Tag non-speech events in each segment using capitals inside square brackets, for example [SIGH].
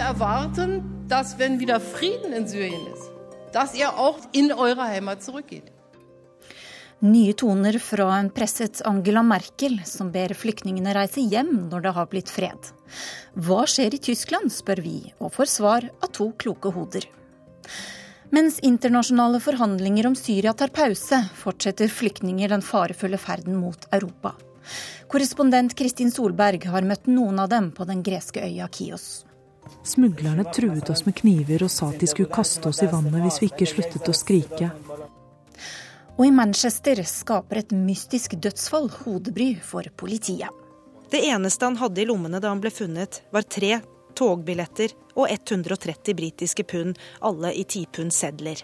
Wir erwarten, dass wenn wieder Frieden in Syrien ist, dass ihr auch in eure Heimat zurückgeht. Nye toner fra en presset Angela Merkel, som ber flyktningene reise hjem når det har blitt fred. Hva skjer i Tyskland, spør vi, og får svar av to kloke hoder. Mens internasjonale forhandlinger om Syria tar pause, fortsetter flyktninger den farefulle ferden mot Europa. Korrespondent Kristin Solberg har møtt noen av dem på den greske øya Kios. Smuglerne truet oss med kniver og sa at de skulle kaste oss i vannet hvis vi ikke sluttet å skrike. Og i Manchester skaper et mystisk dødsfall hodebry for politiet. Det eneste han hadde i lommene da han ble funnet, var tre togbilletter og 130 britiske pund, alle i 10 pund sedler.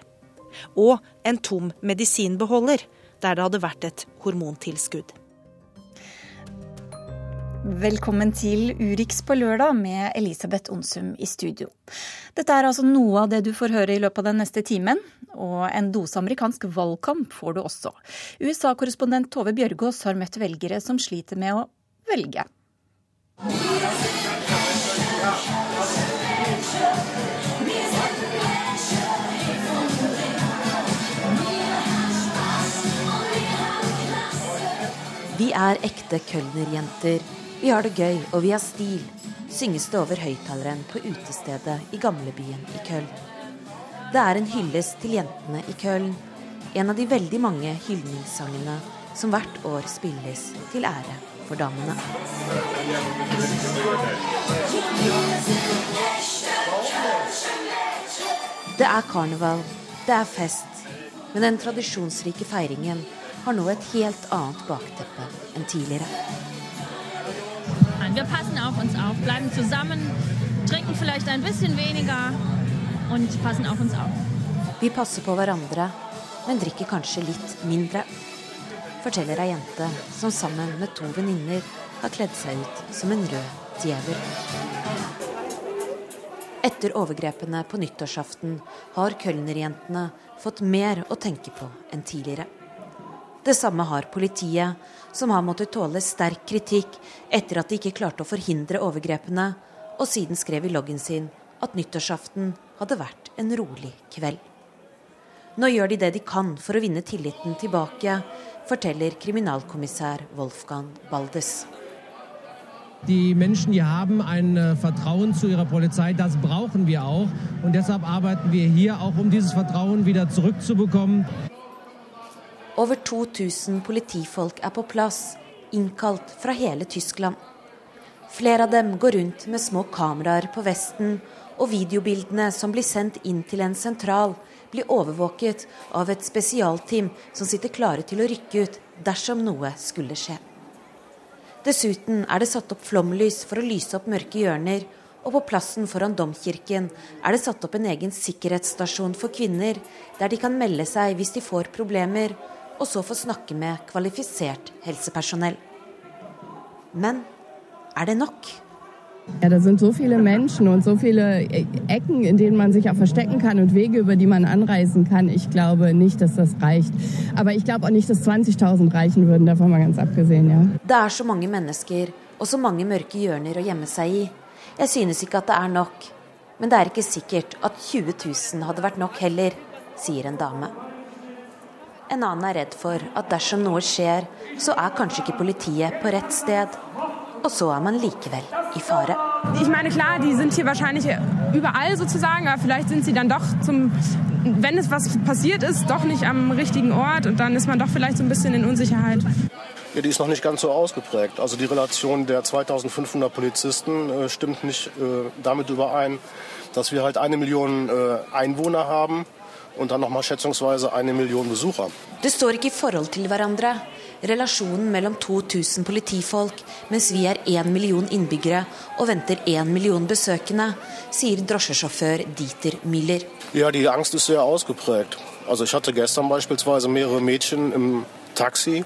Og en tom medisinbeholder, der det hadde vært et hormontilskudd. Velkommen til Urix på lørdag med Elisabeth Onsum i studio. Dette er altså noe av det du får høre i løpet av den neste timen. Og en dose amerikansk valgkamp får du også. USA-korrespondent Tove Bjørgaas har møtt velgere som sliter med å velge. Vi er ekte Kölner-jenter vi har det gøy, og vi har stil, synges det over høyttaleren på utestedet i gamlebyen i Köln. Det er en hyllest til jentene i Köln, en av de veldig mange hyldningssangene som hvert år spilles til ære for damene. Det er karneval, det er fest, men den tradisjonsrike feiringen har nå et helt annet bakteppe enn tidligere. Wir passen auf uns auf, bleiben zusammen, trinken vielleicht ein bisschen weniger und passen auf uns auf. Vi passer på hverandre, men drikker kanskje litt mindre. Forteller ei jente som sammen med to venninner har kledd seg ut som en rød djevel. Etter overgrepene på nyttårsaften har Kölner-jentene fått mer å tenke på enn tidligere. Det samme har politiet, som har måttet tåle sterk kritikk etter at de ikke klarte å forhindre overgrepene, og siden skrev i loggen sin at nyttårsaften hadde vært en rolig kveld. Nå gjør de det de kan for å vinne tilliten tilbake, forteller kriminalkommissær Wolfgang Baldes. Die Menschen hier haben ein äh, Vertrauen zu ihrer Polizei, das brauchen wir auch. Und deshalb arbeiten wir hier auch, um dieses Vertrauen wieder zurückzubekommen. Over 2000 politifolk er på plass, innkalt fra hele Tyskland. Flere av dem går rundt med små kameraer på vesten, og videobildene som blir sendt inn til en sentral, blir overvåket av et spesialteam som sitter klare til å rykke ut dersom noe skulle skje. Dessuten er det satt opp flomlys for å lyse opp mørke hjørner, og på plassen foran domkirken er det satt opp en egen sikkerhetsstasjon for kvinner, der de kan melde seg hvis de får problemer, og så få snakke med kvalifisert helsepersonell. Men er det nok? Ja, det sind so viele Menschen und so viele Ecken, in denen man sich auch verstecken kann und Wege, über die man anreisen kann. Ich glaube nicht, dass das reicht. Aber ich glaube auch nicht, dass 20.000 reichen würden, davon mal ganz abgesehen, ja. Det er så mange mennesker og så mange mørke hjørner å gjemme seg i. Jeg synes ikke at det er nok. Men det er ikke sikkert at 20 000 hadde vært nok heller, sier en dame. En annen er redd for at dersom noe skjer, så er kanskje ikke politiet på rett sted. Og så er man likevel i fare. Ich meine, klar, die sind hier wahrscheinlich überall sozusagen, aber vielleicht sind sie dann doch zum, wenn es was passiert ist, doch nicht am richtigen Ort und dann ist man doch vielleicht so ein bisschen in Unsicherheit. Ja, die ist noch nicht ganz so ausgeprägt. Also die Relation der 2500 Polizisten äh, stimmt nicht äh, damit überein, dass wir halt eine Million äh, Einwohner haben und dann nochmal schätzungsweise eine Million Besucher. Det står ikke i forhold til hverandre, relasjonen mellom 2000 politifolk, mens vi er én million innbyggere og venter én million besøkende, sier drosjesjåfør Dieter Müller. Ja, die Angst ist sehr ausgeprägt. Also ich hatte gestern beispielsweise mehrere Mädchen im Taxi.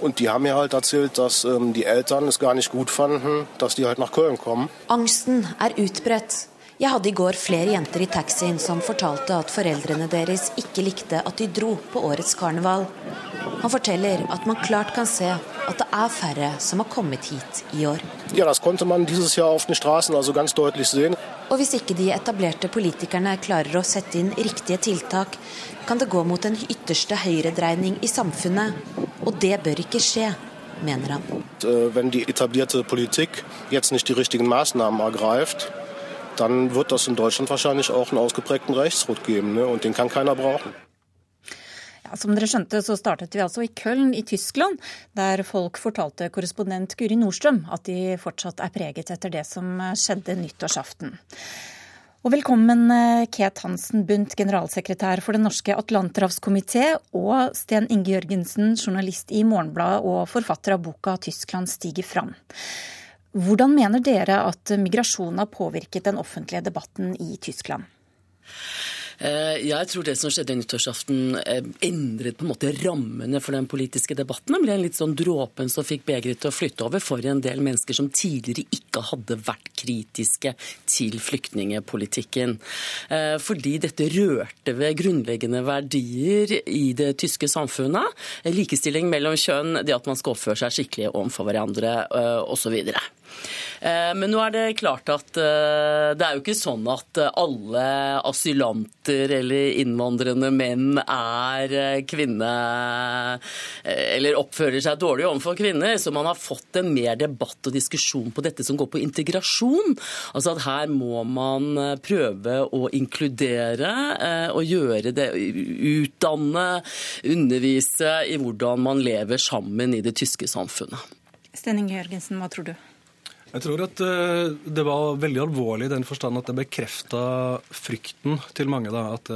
Und die haben mir halt erzählt, dass ähm, die Eltern es gar nicht gut fanden, dass die halt nach Köln kommen. Angsten er utbredt. Jeg hadde i går flere jenter i taxien som fortalte at foreldrene deres ikke likte at de dro på årets karneval. Han forteller at man klart kan se at det er færre som har kommet hit i år. Ja, das konnte man dieses Jahr auf den Straßen also ganz deutlich sehen. Og hvis ikke de etablerte politikerne klarer å sette inn riktige tiltak, kan det gå mot en ytterste høyredreining i samfunnet. Og det bør ikke skje, mener han. Hvis wenn die etablierte Politik jetzt nicht die richtigen Maßnahmen ergreift, dann wird das in Deutschland wahrscheinlich auch einen ausgeprägten Rechtsruck geben. Ne? Und den kann keiner brauchen. Ja, som dere skjønte, så startet vi altså i Köln i Tyskland, der folk fortalte korrespondent Guri Nordstrøm at de fortsatt er preget etter det som skjedde nyttårsaften. Og velkommen, Ket Hansen Bundt, generalsekretær for Den norske atlanterhavskomité, og Sten Inge Jørgensen, journalist i Morgenbladet og forfatter av boka 'Tyskland stiger fram'. Hvordan mener dere at migrasjon har påvirket den offentlige debatten i Tyskland? Jeg tror det som skjedde nyttårsaften endret på en måte rammene for den politiske debatten. Det ble en litt sånn dråpen som fikk begeret til å flytte over for en del mennesker som tidligere ikke hadde vært kritiske til flyktningepolitikken. Fordi dette rørte ved grunnleggende verdier i det tyske samfunnet. Likestilling mellom kjønn, det at man skal oppføre seg skikkelig overfor hverandre osv. Men nå er det klart at det er jo ikke sånn at alle asylanter eller innvandrende menn er kvinne... Eller oppfører seg dårlig overfor kvinner. Så man har fått en mer debatt og diskusjon på dette som går på integrasjon. Altså at her må man prøve å inkludere og gjøre det Utdanne, undervise i hvordan man lever sammen i det tyske samfunnet. Stenning Jørgensen, hva tror du? Jeg tror at det var veldig alvorlig i den forstand at det bekrefta frykten til mange. da, at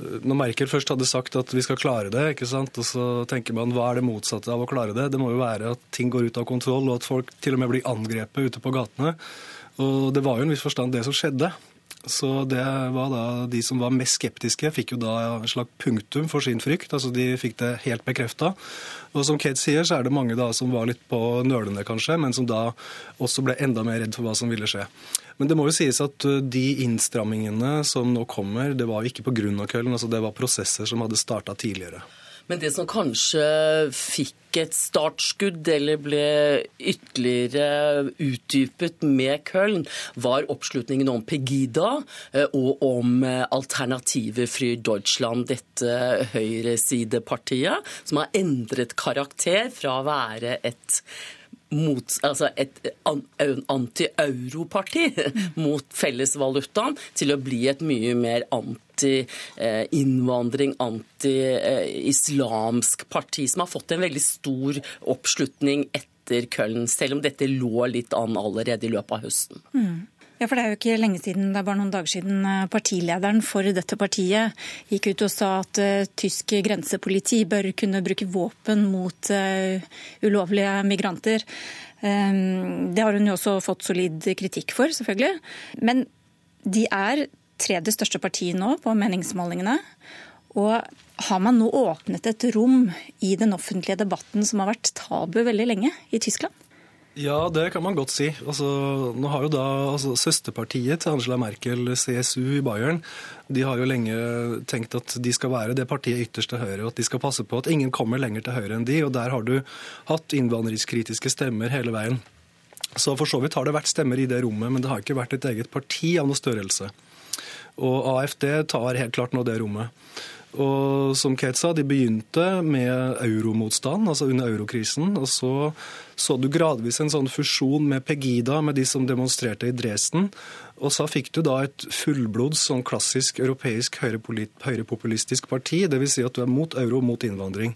når Merkel først hadde sagt at vi skal klare det, ikke sant? og så tenker man hva er det motsatte av å klare det? Det må jo være at ting går ut av kontroll, og at folk til og med blir angrepet ute på gatene. Og det var jo en viss forstand det som skjedde. Så det var da De som var mest skeptiske, fikk jo da en slags punktum for sin frykt. altså De fikk det helt bekrefta. Og som Kate sier, så er det mange da som var litt på nølende, kanskje, men som da også ble enda mer redd for hva som ville skje. Men det må jo sies at de innstrammingene som nå kommer, det var jo ikke pga. køllen, altså Det var prosesser som hadde starta tidligere. Men det som kanskje fikk et startskudd eller ble ytterligere utdypet med Köln, var oppslutningen om Pegida og om Alternativet Fryr Deutschland, dette høyresidepartiet, som har endret karakter fra å være et mot, altså et anti-europarti [LAUGHS] mot fellesvalutaen til å bli et mye mer anti-innvandring, anti-islamsk parti, som har fått en veldig stor oppslutning etter Köln, selv om dette lå litt an allerede i løpet av høsten. Mm. Ja, for Det er jo ikke lenge siden, det er bare noen dager siden partilederen for dette partiet gikk ut og sa at uh, tysk grensepoliti bør kunne bruke våpen mot uh, ulovlige migranter. Um, det har hun jo også fått solid kritikk for, selvfølgelig. Men de er tredje største parti nå på meningsmålingene. Og har man nå åpnet et rom i den offentlige debatten som har vært tabu veldig lenge i Tyskland? Ja, det kan man godt si. Altså, nå har jo da altså, Søsterpartiet til Angela Merkel, CSU i Bayern, de har jo lenge tenkt at de skal være det partiet ytterst til høyre, og at de skal passe på at ingen kommer lenger til høyre enn de. og Der har du hatt innvandringskritiske stemmer hele veien. Så for så vidt har det vært stemmer i det rommet, men det har ikke vært et eget parti av noe størrelse. Og AFD tar helt klart nå det rommet. Og som Kate sa, de begynte med euromotstand, altså under eurokrisen. Og så så du gradvis en sånn fusjon med Pegida, med de som demonstrerte i Dresden. Og så fikk du da et fullblods, sånn klassisk europeisk høyrepopulistisk parti. Dvs. Si at du er mot euro mot innvandring.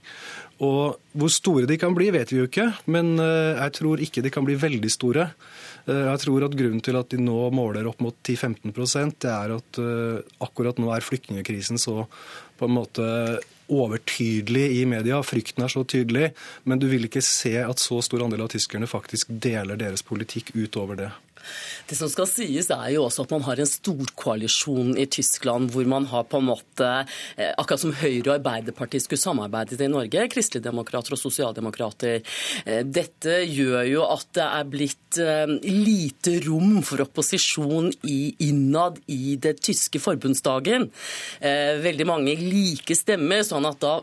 Og hvor store de kan bli, vet vi jo ikke. Men jeg tror ikke de kan bli veldig store. Jeg tror at grunnen til at de nå måler opp mot 10-15 det er at akkurat nå er flyktningkrisen så på en måte overtydelig i media. Frykten er så tydelig. Men du vil ikke se at så stor andel av tyskerne faktisk deler deres politikk utover det. Det som skal sies, er jo også at man har en storkoalisjon i Tyskland hvor man har på en måte, eh, akkurat som Høyre og Arbeiderpartiet skulle samarbeidet i Norge, kristeligdemokrater og sosialdemokrater. Eh, dette gjør jo at det er blitt eh, lite rom for opposisjon i, innad i det tyske forbundsdagen. Veldig mange like stemmer, sånn at da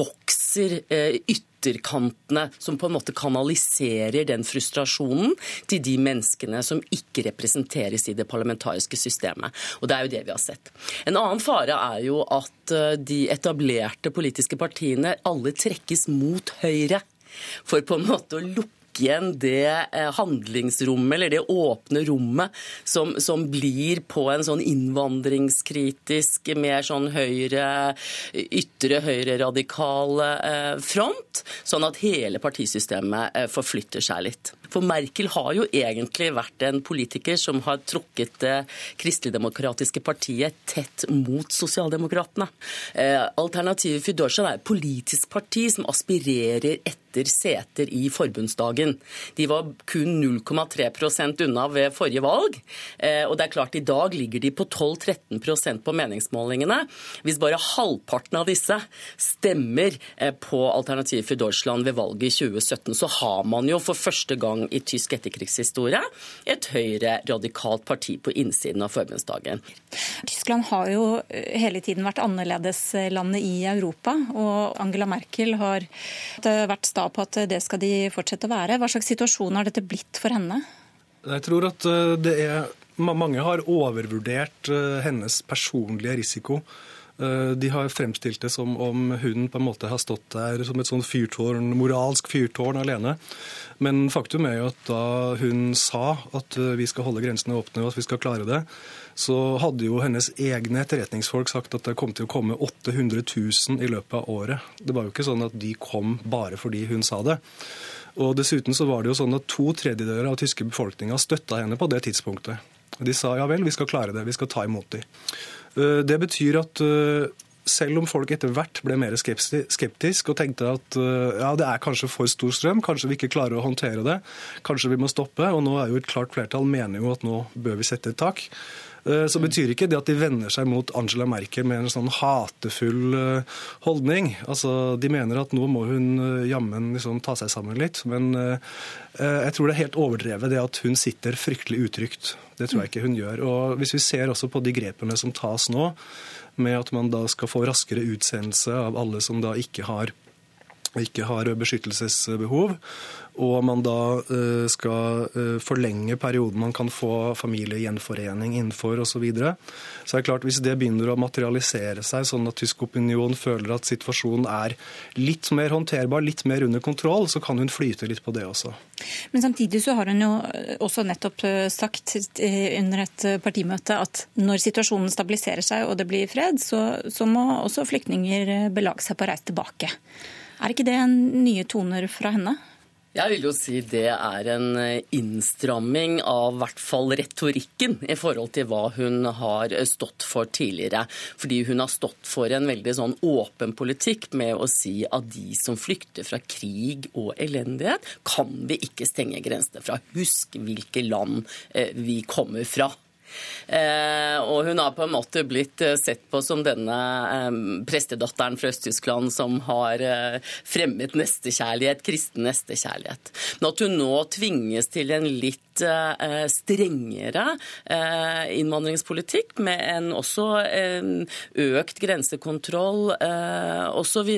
vokser ytterligere ytterkantene som på en måte kanaliserer den frustrasjonen til de menneskene som ikke representeres i det parlamentariske systemet. Og det er jo det vi har sett. En annen fare er jo at eh, de etablerte politiske partiene alle trekkes mot høyre for på en måte å lukke igjen det eh, handlingsrommet, eller det åpne rommet, som, som blir på en sånn innvandringskritisk, mer sånn høyre, ytre høyreradikal eh, front, sånn at hele partisystemet eh, forflytter seg litt. For Merkel har jo egentlig vært en politiker som har trukket det kristeligdemokratiske partiet tett mot sosialdemokratene. Alternativet for er et politisk parti som aspirerer etter seter i forbundsdagen. De var kun 0,3 unna ved forrige valg. Eh, og det er klart, i dag ligger de på 12-13% på meningsmålingene. Hvis bare halvparten av disse stemmer eh, på Alternativ for Deutschland ved valget i 2017, så har man jo for første gang i tysk etterkrigshistorie et høyre-radikalt parti på innsiden av forbundsdagen. Tyskland har jo eh, hele tiden vært annerledeslandet i Europa, og Angela Merkel har vært sta på at det skal de fortsette å være. Hva slags situasjon har dette blitt for henne? Jeg tror at eh, det er Mange har overvurdert eh, hennes personlige risiko. Eh, de har fremstilt det som om hun på en måte har stått der som et sånn fyrtårn, moralsk fyrtårn alene. Men faktum er jo at da hun sa at vi skal holde grensene åpne og at vi skal klare det, så hadde jo hennes egne etterretningsfolk sagt at det kom til å komme 800 000 i løpet av året. Det var jo ikke sånn at de kom bare fordi hun sa det. Og Dessuten så var det jo sånn at to tredjedeler av tyske befolkninga støtta henne på det tidspunktet. De sa ja vel, vi skal klare det, vi skal ta imot dem. Eh, det betyr at eh, selv om folk etter hvert ble mer skeptisk og tenkte at eh, ja, det er kanskje for stor strøm, kanskje vi ikke klarer å håndtere det, kanskje vi må stoppe, og nå er jo et klart flertall mener jo at nå bør vi sette et tak, så betyr ikke det at de vender seg mot Angela Merkel med en sånn hatefull eh, holdning. Altså, De mener at nå må hun eh, jammen liksom ta seg sammen litt. Men jeg tror det er helt overdrevet det at hun sitter fryktelig utrygt. Det tror jeg ikke hun gjør. Og Hvis vi ser også på de grepene som tas nå, med at man da skal få raskere utsendelse av alle som da ikke har ikke har beskyttelsesbehov, og man da eh, skal eh, forlenge perioden man kan få familiegjenforening innenfor osv. Så, videre. så er det klart, hvis det begynner å materialisere seg, sånn at tysk opinion føler at situasjonen er litt mer håndterbar, litt mer under kontroll, så kan hun flyte litt på det også. Men samtidig så har hun jo også nettopp eh, sagt under et partimøte at når situasjonen stabiliserer seg og det blir fred, så, så må også flyktninger belage seg på å reise tilbake. Er ikke det nye toner fra henne? Jeg vil jo si det er en eh, innstramming av hvert fall retorikken i forhold til hva hun har stått for tidligere. Fordi hun har stått for en veldig sånn åpen politikk med å si at de som flykter fra krig og elendighet, kan vi ikke stenge grensene fra. Husk hvilke land eh, vi kommer fra. Eh, og hun har på en måte blitt eh, sett på som denne eh, prestedatteren fra Øst-Tyskland som har fremmet nestekjærlighet, kristen nestekjærlighet. Men at hun nå tvinges til en litt strengere innvandringspolitikk, med en også økt grensekontroll osv.,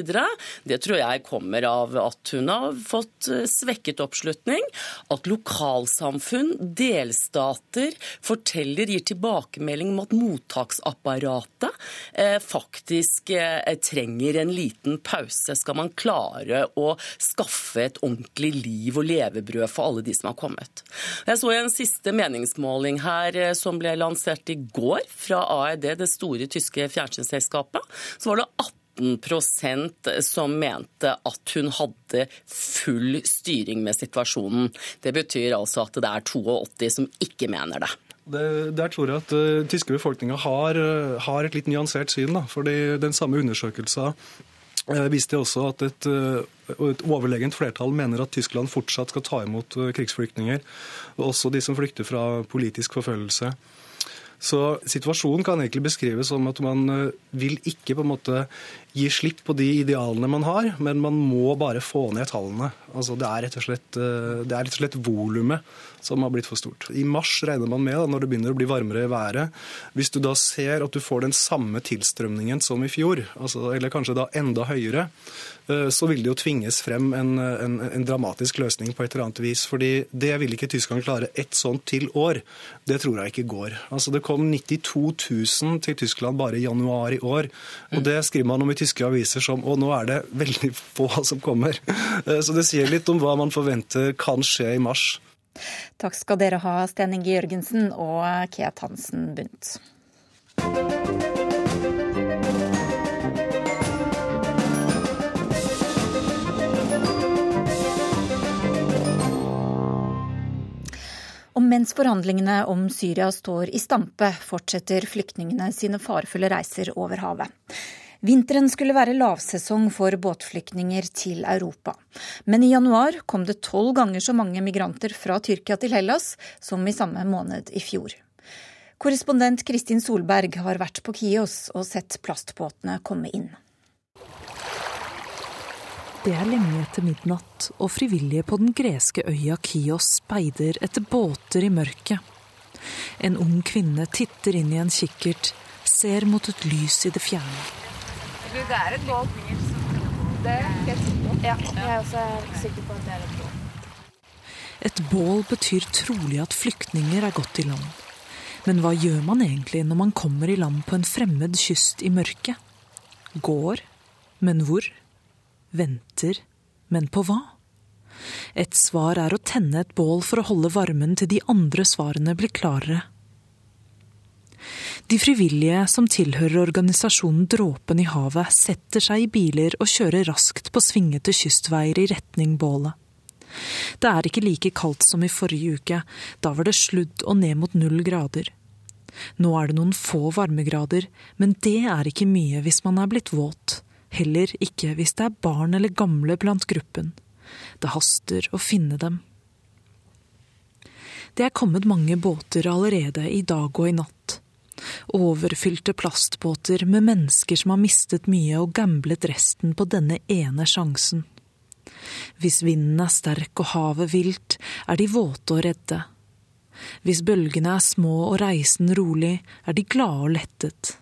det tror jeg kommer av at hun har fått svekket oppslutning, at lokalsamfunn, delstater, forteller Høyre gir tilbakemelding om at mottaksapparatet eh, faktisk eh, trenger en liten pause. Skal man klare å skaffe et ordentlig liv og levebrød for alle de som har kommet. Jeg så en siste meningsmåling her eh, som ble lansert i går fra AED, det store tyske fjernsynsselskapet. Så var det 18% som mente at hun hadde full styring med situasjonen. Det betyr altså at det er 82 som ikke mener det. Det, der tror jeg at uh, tyske befolkninga har, uh, har, et litt nyansert syn. Fordi den samme undersøkelsen viste også at et, et, overlegent flertall mener at Tyskland fortsatt skal ta imot krigsflyktninger. Også de som flykter fra politisk forfølgelse. Så situasjonen kan egentlig beskrives som at man vil ikke på en måte gi slipp på de idealene man har, men man må bare få ned tallene. Altså, det er rett og slett, det er rett og slett volumet som har blitt for stort. I mars regner man med, da, når det begynner å bli varmere i været, hvis du da ser at du får den samme tilstrømningen som i fjor, altså, eller kanskje da enda høyere, eh, så vil det jo tvinges frem en, en, en, dramatisk løsning på et eller annet vis. fordi det vil ikke Tyskland klare ett sånt til år. Det tror jeg ikke går. Altså, det kom 92 000 til Tyskland bare i januar i år. og Det skriver man om i tyske aviser som Og nå er det veldig få som kommer. [LAUGHS] Eh, så det sier litt om hva man forventer kan skje i mars. Takk skal dere ha, Sten Inge Jørgensen og Keat Hansen Bundt. Og mens forhandlingene om Syria står i stampe, fortsetter flyktningene sine farefulle reiser over havet. Vinteren skulle være lavsesong for båtflyktninger til Europa. Men i januar kom det tolv ganger så mange migranter fra Tyrkia til Hellas som i samme måned i fjor. Korrespondent Kristin Solberg har vært på Kios og sett plastbåtene komme inn. Det er lenge etter midnatt, og frivillige på den greske øya Kios speider etter båter i mørket. En ung kvinne titter inn i en kikkert, ser mot et lys i det fjerne. Det er et bål. Det er helt sikker Ja, jeg er også sikker på at det er et bål. Et bål betyr trolig at flyktninger er gått i land. Men hva gjør man egentlig når man kommer i land på en fremmed kyst i mørket? Går, men hvor? Venter, men på hva? Et svar er å tenne et bål for å holde varmen til de andre svarene blir klarere. De frivillige som tilhører organisasjonen Dråpen i havet, setter seg i biler og kjører raskt på svingete kystveier i retning bålet. Det er ikke like kaldt som i forrige uke, da var det sludd og ned mot null grader. Nå er det noen få varmegrader, men det er ikke mye hvis man er blitt våt. Heller ikke hvis det er barn eller gamle blant gruppen. Det haster å finne dem. Det er kommet mange båter allerede i dag og i natt. Overfylte plastbåter med mennesker som har mistet mye og gamblet resten på denne ene sjansen. Hvis vinden er sterk og havet vilt, er de våte og redde. Hvis bølgene er små og reisen rolig, er de glade og lettet.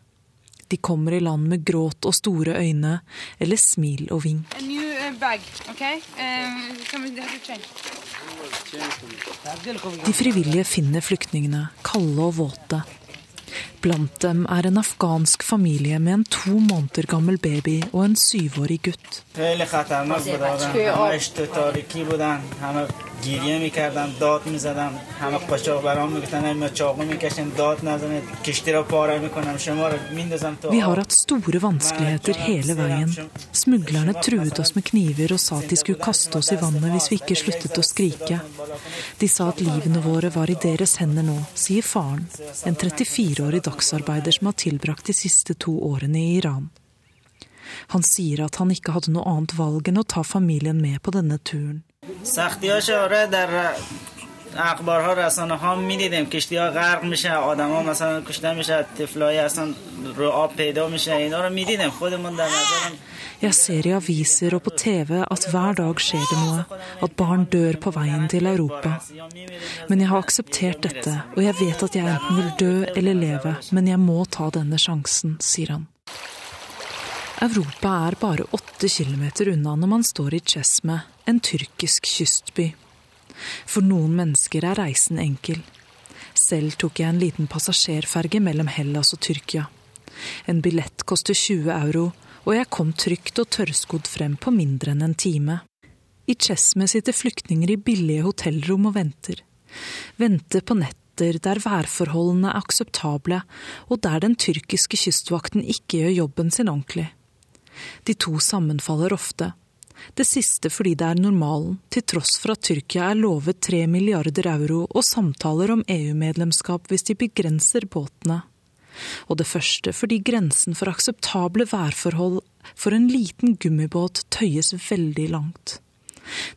De kommer i land med gråt og store øyne, eller smil og vink. De frivillige finner flyktningene, kalde og våte. Blant dem er en afghansk familie med en to måneder gammel baby og en syvårig gutt. گریه میکردن داد میزدن همه قاچاق برام میگفتن ما چاقو میکشن داد نزنید کشتی را پاره میکنم شما را میندازم تو Vi har hatt store vanskeligheter hele veien. Smuglerne truet oss med kniver og sa at de skulle kaste oss i vannet hvis vi ikke sluttet å skrike. De sa at livene våre var i deres hender nå, sier faren, en 34-årig dagsarbeider som har tilbrakt de siste to årene i Iran. Han sier at han ikke hadde noe annet valg enn å ta familien med på denne turen. سختی آره در اخبارها رسانه ها میدیدیم کشتی ها غرق میشه آدم ها مثلا کشته میشه تفلایی اصلا رو آب پیدا میشه اینا رو میدیدیم خودمون در نظرم Jeg ser i aviser og på TV at hver dag skjer det noe, at barn dør på veien til Europa. Men jeg har akseptert dette, og jeg vet at jeg enten vil dø eller leve, men jeg må ta denne sjansen, sier han. Europa er bare åtte kilometer unna når man står i Chesme, en tyrkisk kystby. For noen mennesker er reisen enkel. Selv tok jeg en liten passasjerferge mellom Hellas og Tyrkia. En billett koster 20 euro, og jeg kom trygt og tørrskodd frem på mindre enn en time. I Chesme sitter flyktninger i billige hotellrom og venter. Venter på netter der værforholdene er akseptable, og der den tyrkiske kystvakten ikke gjør jobben sin ordentlig. De to sammenfaller ofte. Det siste fordi det er normalen, til tross for at Tyrkia er lovet 3 milliarder euro og samtaler om EU-medlemskap hvis de begrenser båtene. Og det første fordi grensen for akseptable værforhold for en liten gummibåt tøyes veldig langt.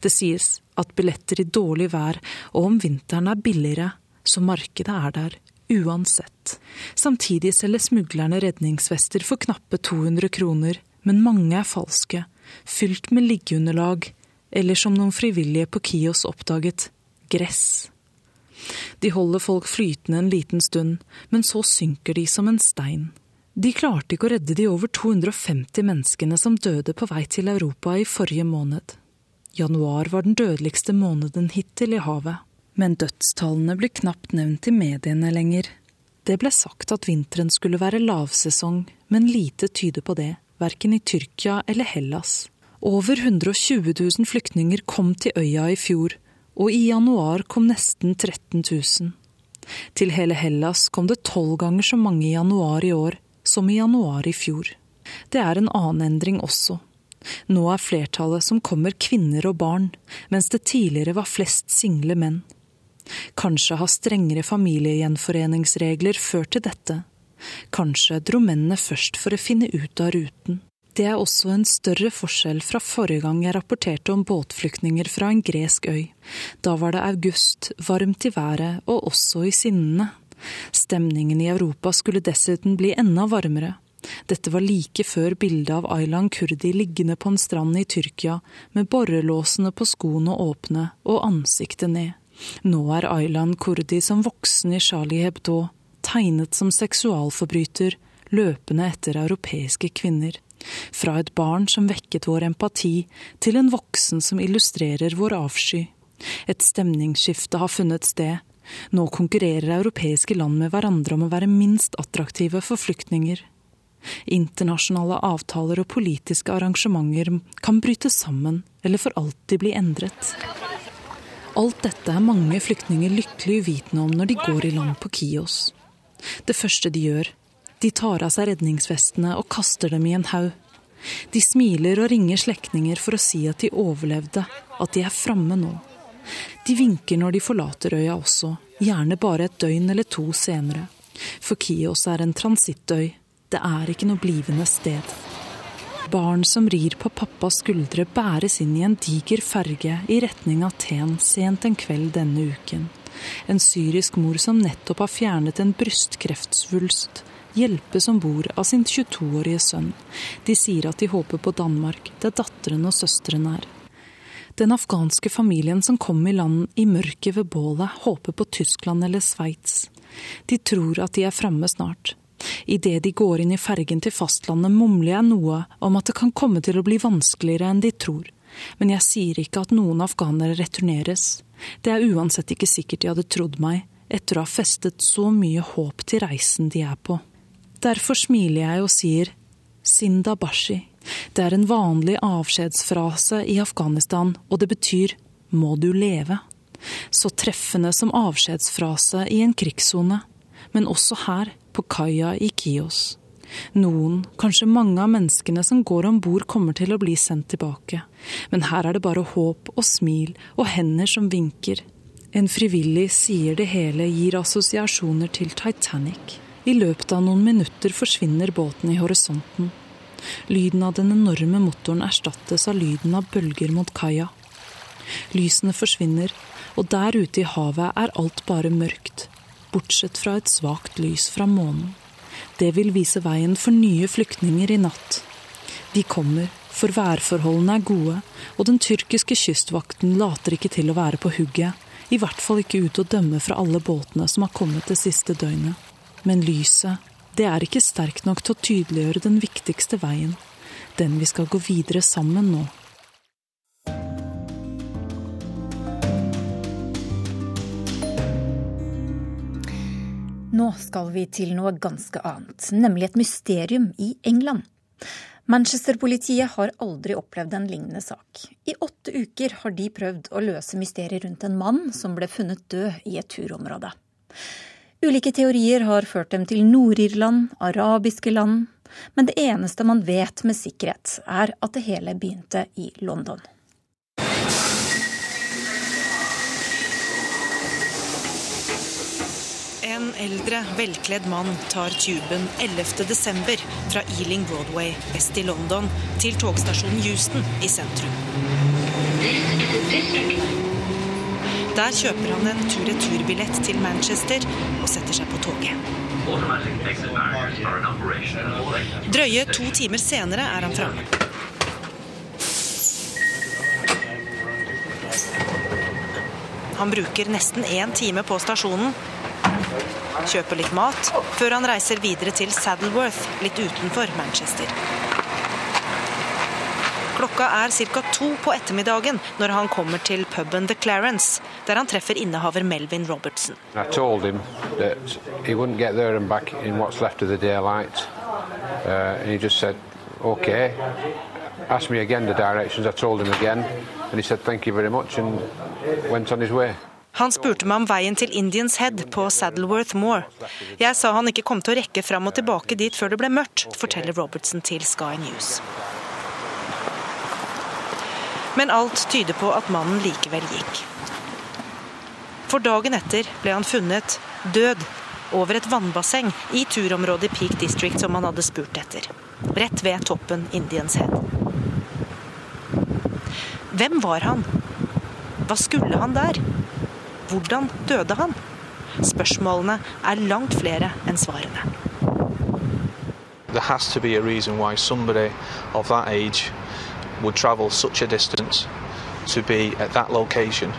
Det sies at billetter i dårlig vær og om vinteren er billigere, så markedet er der uansett. Samtidig selger smuglerne redningsvester for knappe 200 kroner, men mange er falske, fylt med liggeunderlag, eller som noen frivillige på Kios oppdaget, gress. De holder folk flytende en liten stund, men så synker de som en stein. De klarte ikke å redde de over 250 menneskene som døde på vei til Europa i forrige måned. Januar var den dødeligste måneden hittil i havet. Men dødstallene blir knapt nevnt i mediene lenger. Det ble sagt at vinteren skulle være lavsesong, men lite tyder på det, verken i Tyrkia eller Hellas. Over 120 000 flyktninger kom til øya i fjor, og i januar kom nesten 13 000. Til hele Hellas kom det tolv ganger så mange i januar i år som i januar i fjor. Det er en annen endring også. Nå er flertallet som kommer kvinner og barn, mens det tidligere var flest single menn. Kanskje har strengere familiegjenforeningsregler ført til dette. Kanskje dro mennene først for å finne ut av ruten. Det er også en større forskjell fra forrige gang jeg rapporterte om båtflyktninger fra en gresk øy. Da var det august, varmt i været og også i sinnene. Stemningen i Europa skulle dessuten bli enda varmere. Dette var like før bildet av Aylan Kurdi liggende på en strand i Tyrkia med borrelåsene på skoene åpne og ansiktet ned. Nå er Aylan Kurdi som voksen i Charlie Hebdo, tegnet som seksualforbryter, løpende etter europeiske kvinner. Fra et barn som vekket vår empati, til en voksen som illustrerer vår avsky. Et stemningsskifte har funnet sted. Nå konkurrerer europeiske land med hverandre om å være minst attraktive for flyktninger. Internasjonale avtaler og politiske arrangementer kan bryte sammen eller for alltid bli endret. Alt dette er mange flyktninger lykkelig uvitende om når de går i land på Kios. Det første de gjør, de tar av seg redningsvestene og kaster dem i en haug. De smiler og ringer slektninger for å si at de overlevde, at de er framme nå. De vinker når de forlater øya også, gjerne bare et døgn eller to senere. For Kios er en transittøy, det er ikke noe blivende sted. Barn som rir på pappas skuldre, bæres inn i en diger ferge i retning Aten sent en kveld denne uken. En syrisk mor som nettopp har fjernet en brystkreftsvulst, hjelpes om bord av sin 22-årige sønn. De sier at de håper på Danmark, der datteren og søsteren er. Den afghanske familien som kom i land i mørket ved bålet, håper på Tyskland eller Sveits. De tror at de er framme snart. Idet de går inn i fergen til fastlandet, mumler jeg noe om at det kan komme til å bli vanskeligere enn de tror. Men jeg sier ikke at noen afghanere returneres. Det er uansett ikke sikkert de hadde trodd meg, etter å ha festet så mye håp til reisen de er på. Derfor smiler jeg og sier Sinda Bashi. Det er en vanlig avskjedsfrase i Afghanistan, og det betyr må du leve. Så treffende som avskjedsfrase i en krigssone, men også her, på kaia i Kios. Noen, kanskje mange av menneskene som går om bord, kommer til å bli sendt tilbake. Men her er det bare håp og smil og hender som vinker. En frivillig sier det hele gir assosiasjoner til Titanic. I løpet av noen minutter forsvinner båten i horisonten. Lyden av den enorme motoren erstattes av lyden av bølger mot kaia. Lysene forsvinner, og der ute i havet er alt bare mørkt, bortsett fra et svakt lys fra månen. Det vil vise veien for nye flyktninger i natt. De kommer, for værforholdene er gode, og den tyrkiske kystvakten later ikke til å være på hugget, i hvert fall ikke ut å dømme fra alle båtene som har kommet det siste døgnet. Men lyset, det er ikke sterkt nok til å tydeliggjøre den viktigste veien, den vi skal gå videre sammen nå. Nå skal vi til noe ganske annet, nemlig et mysterium i England. Manchester-politiet har aldri opplevd en lignende sak. I åtte uker har de prøvd å løse mysteriet rundt en mann som ble funnet død i et turområde. Ulike teorier har ført dem til Nord-Irland, arabiske land, men det eneste man vet med sikkerhet, er at det hele begynte i London. En eldre, velkledd mann tar tuben 11.12. fra Ealing Broadway vest i London til togstasjonen Houston i sentrum. Der kjøper han en tur-retur-billett til Manchester og setter seg på toget. Drøye to timer senere er han framme. Han bruker nesten én time på stasjonen, kjøper litt mat, før han reiser videre til Saddleworth, litt utenfor Manchester. Klokka er ca. to på ettermiddagen når han kommer til puben The Clarence, der han treffer innehaver Melvin Robertson. Uh. Asked me again the directions, I told him again. And he said, thank you very much, and went on his way. Han spurte meg om veien til Indians Head på Saddleworth Moor. Jeg sa han ikke kom til å rekke fram og tilbake dit før det ble mørkt, forteller Robertson til Sky News. Men alt tyder på at mannen likevel gikk. For dagen etter ble han funnet død over et vannbasseng i turområdet Peak District som han hadde spurt etter. Rett ved toppen Indians Head. Hvem var han? Hva skulle han der? Hvordan døde han? Spørsmålene er langt flere enn svarene. There has to be a reason why somebody of that age would travel such a distance to be at that location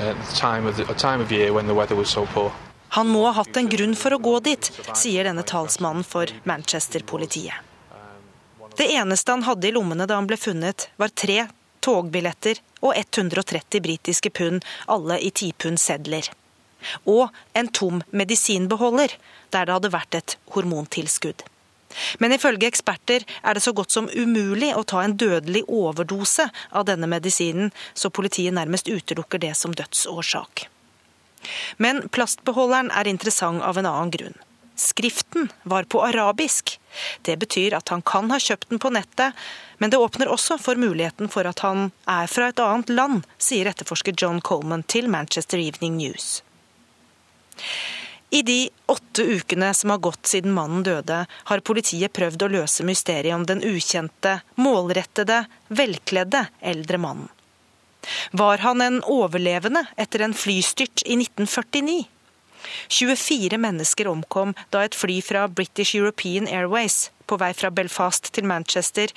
at the time of the a time of year when the weather was so poor. Han må ha hatt en grunn for å gå dit, sier denne talsmannen for Manchester-politiet. Det eneste han hadde i lommene da han ble funnet, var tre togbilletter og 130 britiske pund, alle i 10 pund sedler. Og en tom medisinbeholder, der det hadde vært et hormontilskudd. Men ifølge eksperter er det så godt som umulig å ta en dødelig overdose av denne medisinen, så politiet nærmest utelukker det som dødsårsak. Men plastbeholderen er interessant av en annen grunn. Skriften var på arabisk. Det betyr at han kan ha kjøpt den på nettet, men det åpner også for muligheten for at han er fra et annet land, sier etterforsker John Coleman til Manchester Evening News. I de åtte ukene som har gått siden mannen døde, har politiet prøvd å løse mysteriet om den ukjente, målrettede, velkledde eldre mannen. Var han en overlevende etter en flystyrt i 1949? 24 mennesker omkom da et fly fra British European Airways på vei fra Belfast til Manchester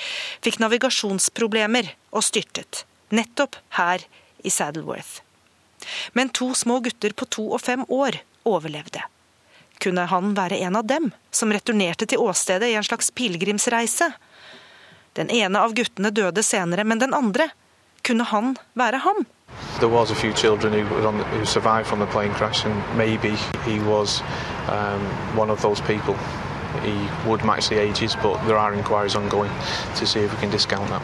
fikk navigasjonsproblemer og styrtet, nettopp her i Saddleworth. Men to små gutter på to og fem år overlevde. Kunne han være en av dem, som returnerte til åstedet i en slags pilegrimsreise? Den ene av guttene døde senere, men den andre, kunne han være ham? There was a few children who, the, who survived from the plane crash, and maybe he was um, one of those people. He would match the ages, but there are inquiries ongoing to see if we can discount that.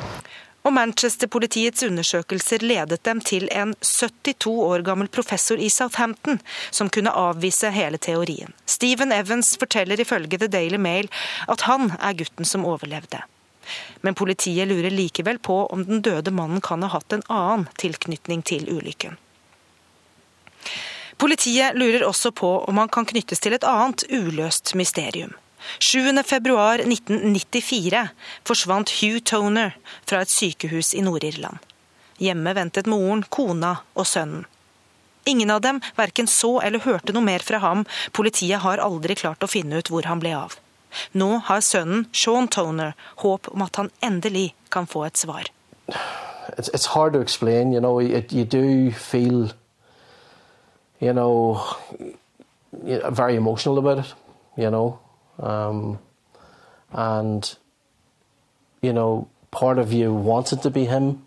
Og Manchester-politiets undersøkelser ledet dem til en 72 år gammel professor i Southampton som kunne avvise hele teorien. Stephen Evans forteller ifølge The Daily Mail at han er gutten som overlevde. Men politiet lurer likevel på om den døde mannen kan ha hatt en annen tilknytning til ulykken. Politiet lurer også på om han kan knyttes til et annet uløst mysterium. 7.2.1994 forsvant Hugh Toner fra et sykehus i Nord-Irland. Hjemme ventet moren, kona og sønnen. Ingen av dem verken så eller hørte noe mer fra ham. Politiet har aldri klart å finne ut hvor han ble av. Nå har sønnen, Sean Toner, håp om at han endelig kan få et svar. It's, it's hard to explain, you know, it, you do feel, you know, very emotional about it, you know. Um, and, you know, part of you wants it to be him,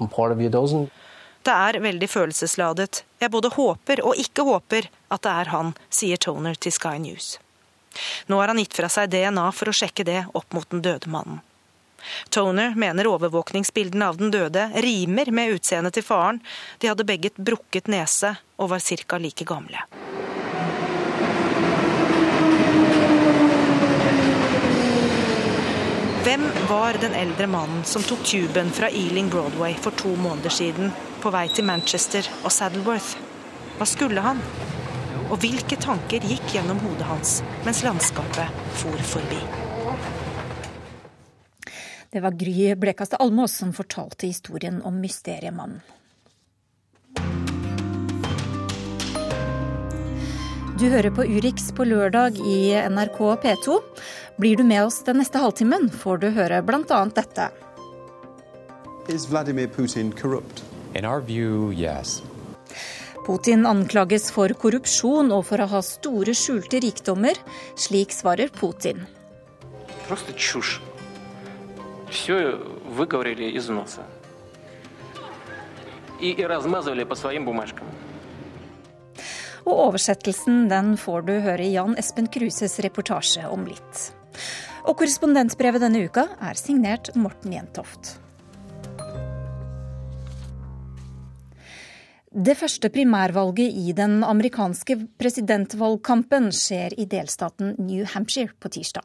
and part of you doesn't. Det er veldig følelsesladet. Jeg både håper og ikke håper at det er han, sier Toner til Sky News. Nå har han gitt fra seg DNA for å sjekke det opp mot den døde mannen. Toner mener overvåkningsbildene av den døde rimer med utseendet til faren. De hadde begge brukket nese og var ca. like gamle. Hvem var den eldre mannen som tok tuben fra Ealing Broadway for to måneder siden på vei til Manchester og Saddleworth? Hva skulle han? Og hvilke tanker gikk gjennom hodet hans mens landskapet for forbi. Det var Gry Blekastad Almås som fortalte historien om mysteriemannen. Du hører på Urix på lørdag i NRK P2. Blir du med oss den neste halvtimen, får du høre bl.a. dette. Is Vladimir Putin corrupt? In our view, yes. Putin anklages for korrupsjon og for å ha store skjulte rikdommer. Slik svarer Putin. Og oversettelsen den får du høre i Jan Espen Kruses reportasje om litt. Og korrespondentbrevet denne uka er signert Morten Jentoft. Det første primærvalget i den amerikanske presidentvalgkampen skjer i delstaten New Hampshire på tirsdag.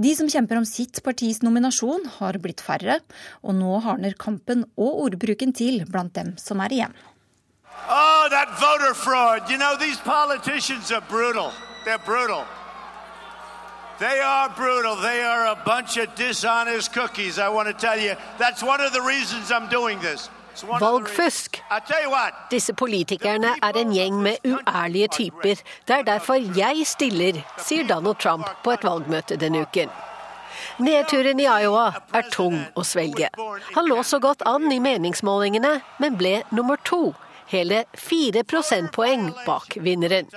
De som kjemper om sitt partis nominasjon, har blitt færre, og nå hardner kampen og ordbruken til blant dem som er igjen. Oh, that voter fraud. You know, these politicians are brutal. They're brutal. They are brutal. They are a bunch of dishonest cookies, I want to tell you. That's one of the reasons I'm doing this. Valgfusk. Disse politikerne er en gjeng med uærlige typer. Det er derfor jeg stiller, sier Donald Trump på et valgmøte denne uken. Nedturen i Iowa er tung å svelge. Han lå så godt an i meningsmålingene, men ble nummer to hele fire prosentpoeng bak vinneren.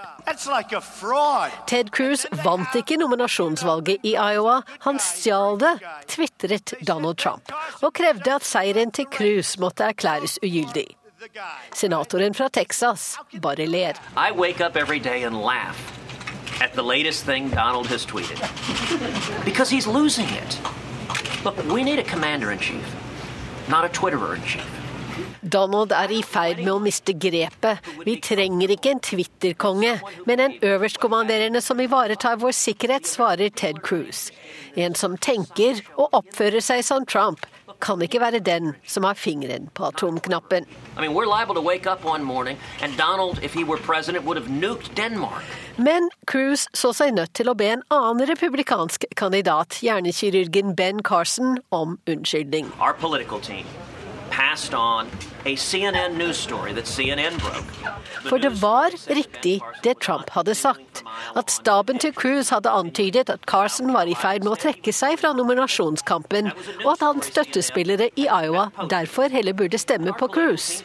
Ted Cruz vant ikke nominasjonsvalget i Iowa, han stjal det, tvitret Donald Trump, og krevde at seieren til Cruz måtte erklæres ugyldig. Senatoren fra Texas bare ler. I wake up every day and laugh at the latest thing Donald has tweeted. Because he's losing it. Look, we need a commander in chief, not a Twitterer in chief. Donald er i ferd med å miste grepet. Vi trenger ikke en Twitter-konge, men en øverstkommanderende som ivaretar vår sikkerhet, svarer Ted Cruz. En som tenker og oppfører seg som Trump, kan ikke være den som har fingeren på atomknappen. I mean, Men Cruz så seg nødt til å be en annen republikansk kandidat, hjernekirurgen Ben Carson, om unnskyldning. Our political team For det var riktig det Trump hadde sagt. At staben til Cruz hadde antydet at Carson var i ferd med å trekke seg fra nominasjonskampen, og at hans støttespillere i Iowa derfor heller burde stemme på Cruz.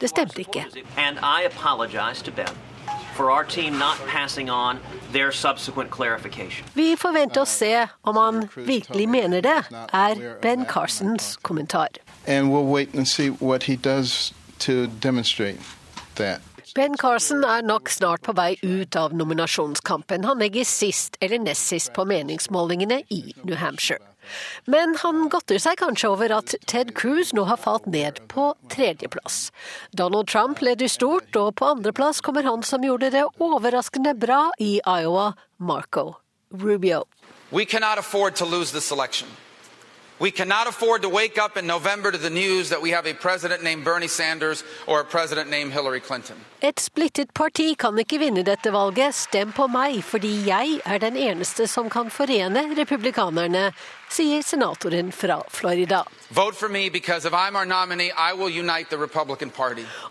Det stemte ikke. Vi forventer å se om han virkelig mener det, er Ben Carsons kommentar and we'll wait and see what he does to demonstrate that. Ben Carson er nok snart på vei ut av nominasjonskampen. Han legger sist eller nest sist på meningsmålingene i New Hampshire. Men han godter seg kanskje over at Ted Cruz nå har falt ned på tredjeplass. Donald Trump leder stort, og på andreplass kommer han som gjorde det overraskende bra i Iowa, Marco Rubio. We cannot afford to lose this election. We cannot afford to wake up in November to the news that we have a president named Bernie Sanders or a president named Hillary Clinton. Et splittet parti kan ikke vinne dette valget. Stem på meg, fordi jeg er den eneste som kan forene republikanerne, sier senatoren fra Florida. Vote for me because if I'm our nominee,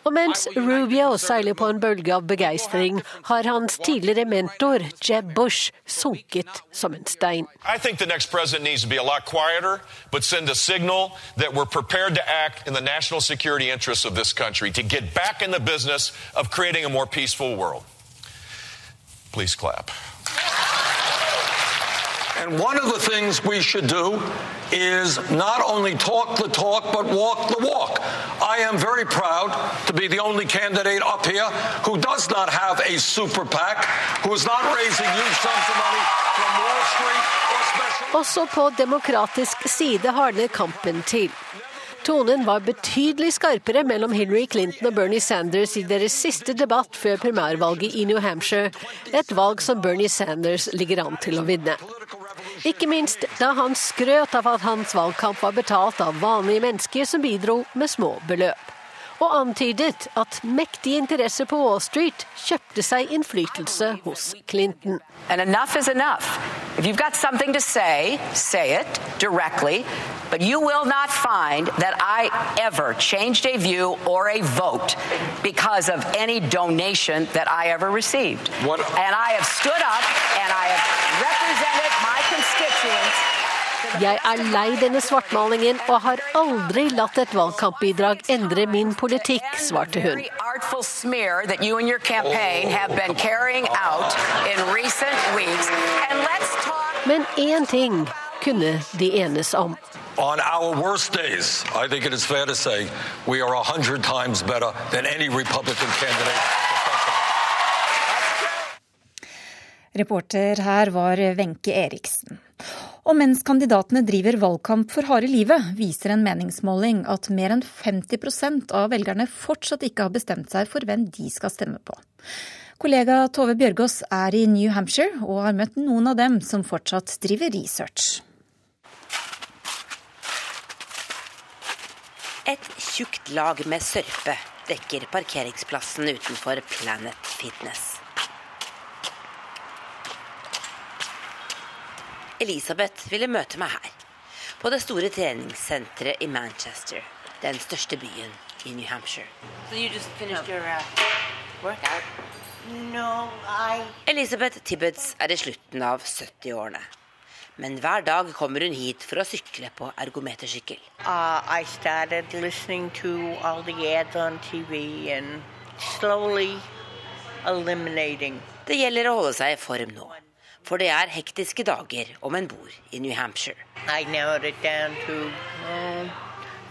Og mens Rubio seiler på en bølge av begeistring, har hans tidligere mentor Jeb Bush sunket som en stein. I think the next president needs to be a lot quieter, but send a signal that we're prepared to act in the national security interests of this country, to get back in the business of creating a more peaceful world. Please clap. And one of the things we should do is not only talk the talk, but walk the walk. I am very proud to be the only candidate up here who does not have a super PAC, who is not raising huge sums of money from Wall Street. Også på demokratisk side hardner kampen til. Tonen var betydelig skarpere mellom Hillary Clinton og Bernie Sanders i deres siste debatt før primærvalget i New Hampshire, et valg som Bernie Sanders ligger an til å vinne. Ikke minst da han skrøt av at hans valgkamp var betalt av vanlige mennesker som bidro med små beløp. og antydet at mektige interesser på Wall Street kjøpte seg innflytelse hos Clinton. And enough is enough. If you've got something to say, say it directly. But you will not find that I ever changed a view or a vote because of any donation that I ever received. What? And I have stood up and I have represented my constituents. Jeg er lei denne svartmalingen og har aldri latt et valgkampbidrag endre min politikk, svarte hun. Very artful smear that you and your campaign have been carrying out in recent weeks. And let's talk. Men én ting kunne de enes om. On our worst days, I think it is fair to say we are a hundred times better than any Republican candidate. Reporter her var Wenche Eriksen. Og mens kandidatene driver valgkamp for harde livet, viser en meningsmåling at mer enn 50% av velgerne fortsatt ikke har bestemt seg for hvem de skal stemme på. Kollega Tove Bjørgaas er i New Hampshire og har møtt noen av dem som fortsatt driver research. Et tjukt lag med sørpe dekker parkeringsplassen utenfor Planet Fitness. Elisabeth ville møte meg her, på det store treningssenteret i Manchester, den største byen i New Hampshire. Elisabeth Tibbets er i slutten av 70-årene. Men hver dag kommer hun hit for å sykle på ergometersykkel. Uh, I started listening to all the ads on TV and slowly eliminating. Det gjelder å holde seg i form nå. For det er hektiske dager om en bor i New Hampshire. I narrowed it down to um,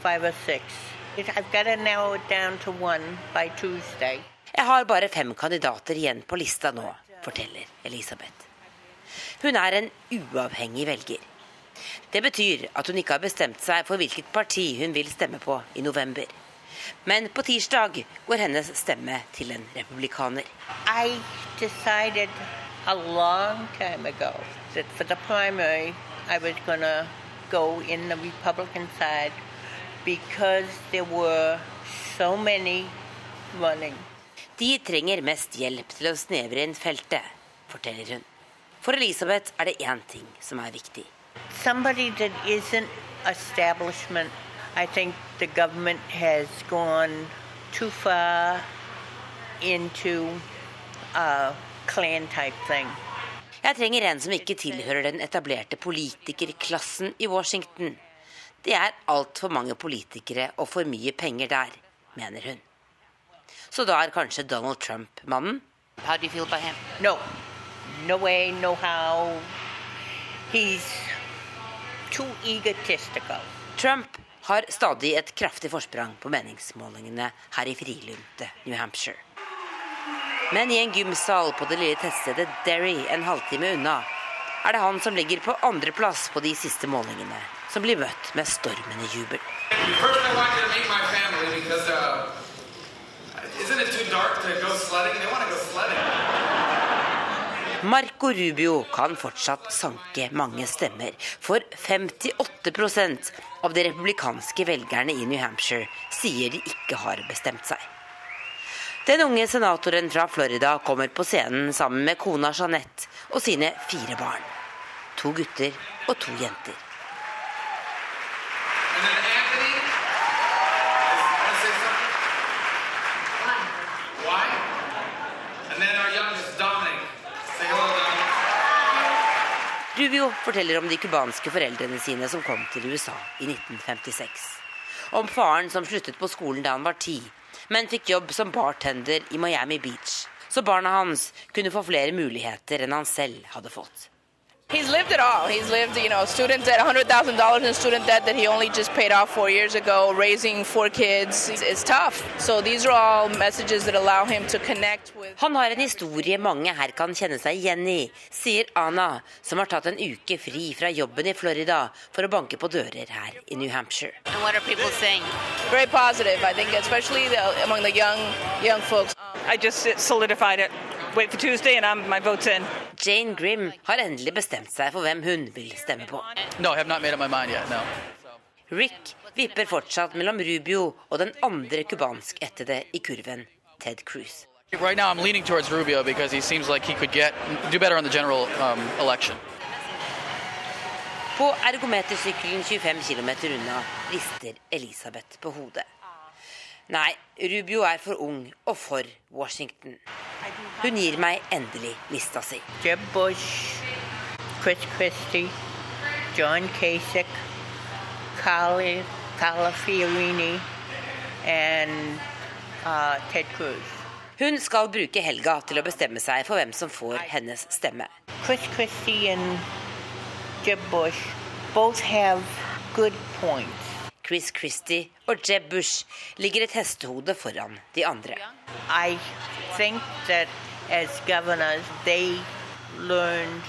five or six. I've got to narrow it down to one by Tuesday. Jeg har bare fem kandidater igjen på lista nå, forteller Elisabeth. Hun er en uavhengig velger. Det betyr at hun ikke har bestemt seg for hvilket parti hun vil stemme på i november. Men på tirsdag går hennes stemme til en republikaner. I a long time ago that for the primary I was going to go in the Republican side because there were so many running. De trenger mest hjelp til å snevre inn feltet, forteller hun. For Elisabeth er det én ting som er viktig. Somebody that isn't establishment. I think the government has gone too far into a clan type thing. Jeg trenger en som ikke tilhører den etablerte politikerklassen i Washington. Det er altfor mange politikere og for mye penger der, mener hun. Så da er kanskje Donald Trump mannen? How do you feel about him? No. No way, no how. He's too egotistical. Trump har stadig et kraftig forsprang på meningsmålingene her i frilynte New Hampshire. Men i en gymsal på det lille tettstedet Derry en halvtime unna, er det han som ligger på andreplass på de siste målingene, som blir møtt med stormende jubel. Because uh, isn't it too dark to go sledding? They want to go sledding. Marco Rubio kan fortsatt sanke mange stemmer, for 58% av de republikanske velgerne i New Hampshire sier de ikke har bestemt seg. Den unge senatoren fra Florida kommer på scenen sammen med kona Jeanette og sine fire barn. To gutter og to jenter. Rubio forteller om de cubanske foreldrene sine som kom til USA i 1956. Om faren som sluttet på skolen da han var ti, men fikk jobb som bartender i Miami Beach. Så barna hans kunne få flere muligheter enn han selv hadde fått. He's lived it all. He's lived, you know, student debt, $100,000 in student debt that he only just paid off four years ago, raising four kids. It's, it's tough. So these are all messages that allow him to connect with. Han har en historie mange her kan kjenne seg igjen i, sier Ana, som har tatt en uke fri fra jobben i Florida for å banke på dører her i New Hampshire. And what are people saying? Very positive, I think, especially the, among the young young folks. I just solidified it. Wait for Tuesday and I'm, my vote's in. Jane Grimm har endelig bestemt seg for hvem hun vil stemme på. No, I have not made up my mind yet, no. Rick vipper fortsatt mellom Rubio og den andre cubanskættede i kurven, Ted Cruz. Right now, I'm leaning towards Rubio because he seems like he could get do better on the general um, election. På ergometersykkelen 25 km unna rister Elisabeth på hodet. Nei, Rubio er for ung og for Washington. Hun gir meg endelig lista si. Jeb Bush, Chris Christie, John Kasich, Carly, Carla Fiorini and uh, Ted Cruz. Hun skal bruke helga til å bestemme seg for hvem som får hennes stemme. Chris Christie and Jeb Bush both have good points. Chris Christie og Jeb Bush ligger et hestehode foran de andre. I think that as governors, they learned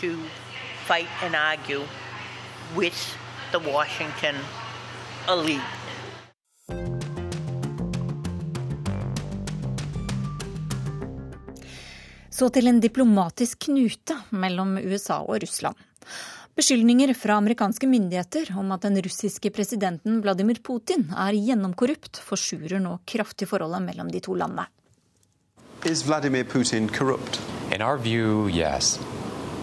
to fight and argue with the Washington elite. Så til en diplomatisk knute mellom USA og Russland. Beskyldninger fra amerikanske myndigheter om at den russiske presidenten Vladimir Putin er gjennomkorrupt, forsurer nå kraftig forholdet mellom de to landene. Is Vladimir Putin corrupt? In our view, yes.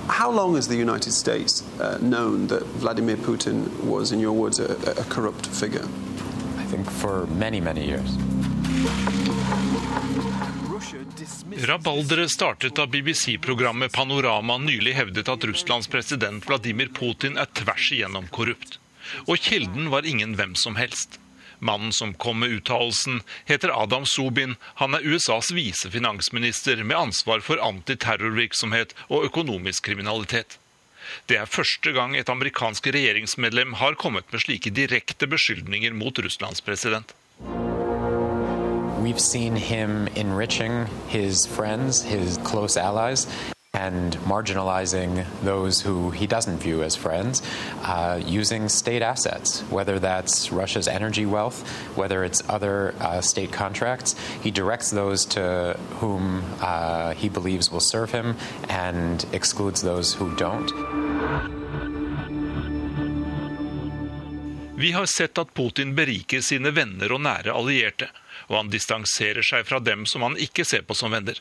How long has the United States uh, known that Vladimir Putin was, in your words, a, a corrupt figure? I think for many, many years. Rabalderet startet da BBC-programmet Panorama nylig hevdet at Russlands president Vladimir Putin er tvers igjennom korrupt. Og kilden var ingen hvem som helst. Mannen som kom med uttalelsen, heter Adam Sobin. Han er USAs visefinansminister med ansvar for antiterrorvirksomhet og økonomisk kriminalitet. Det er første gang et amerikansk regjeringsmedlem har kommet med slike direkte beskyldninger mot Russlands president. We've seen him enriching his friends, his close allies, and marginalizing those who he doesn't view as friends, uh, using state assets, whether that's Russia's energy wealth, whether it's other uh, state contracts. He directs those to whom uh, he believes will serve him and excludes those who don't. Vi har sett at Putin beriker sine venner og nære allierte og han distanserer seg fra dem som han ikke ser på som venner.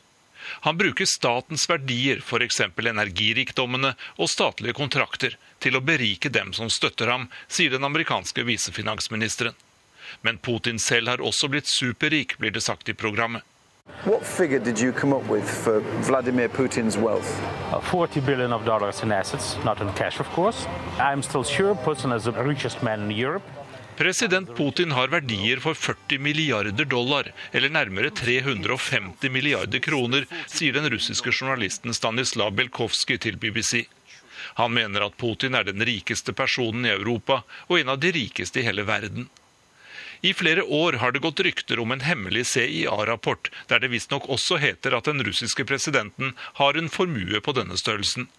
Han bruker statens verdier, f.eks. energirikdommene og statlige kontrakter, til å berike dem som støtter ham, sier den amerikanske visefinansministeren. Men Putin selv har også blitt superrik, blir det sagt i programmet. What figure did you come up with for Vladimir Putin's wealth? Uh, 40 billion of dollars in assets, not in cash, of course. I'm still sure Putin is the richest man in Europe. President Putin har verdier for 40 milliarder dollar, eller nærmere 350 milliarder kroner, sier den russiske journalisten Stanislav Belkovskij til BBC. Han mener at Putin er den rikeste personen i Europa, og en av de rikeste i hele verden. I flere år har det gått rykter om en hemmelig CIA-rapport, der det visstnok også heter at den russiske presidenten har en formue på denne størrelsen.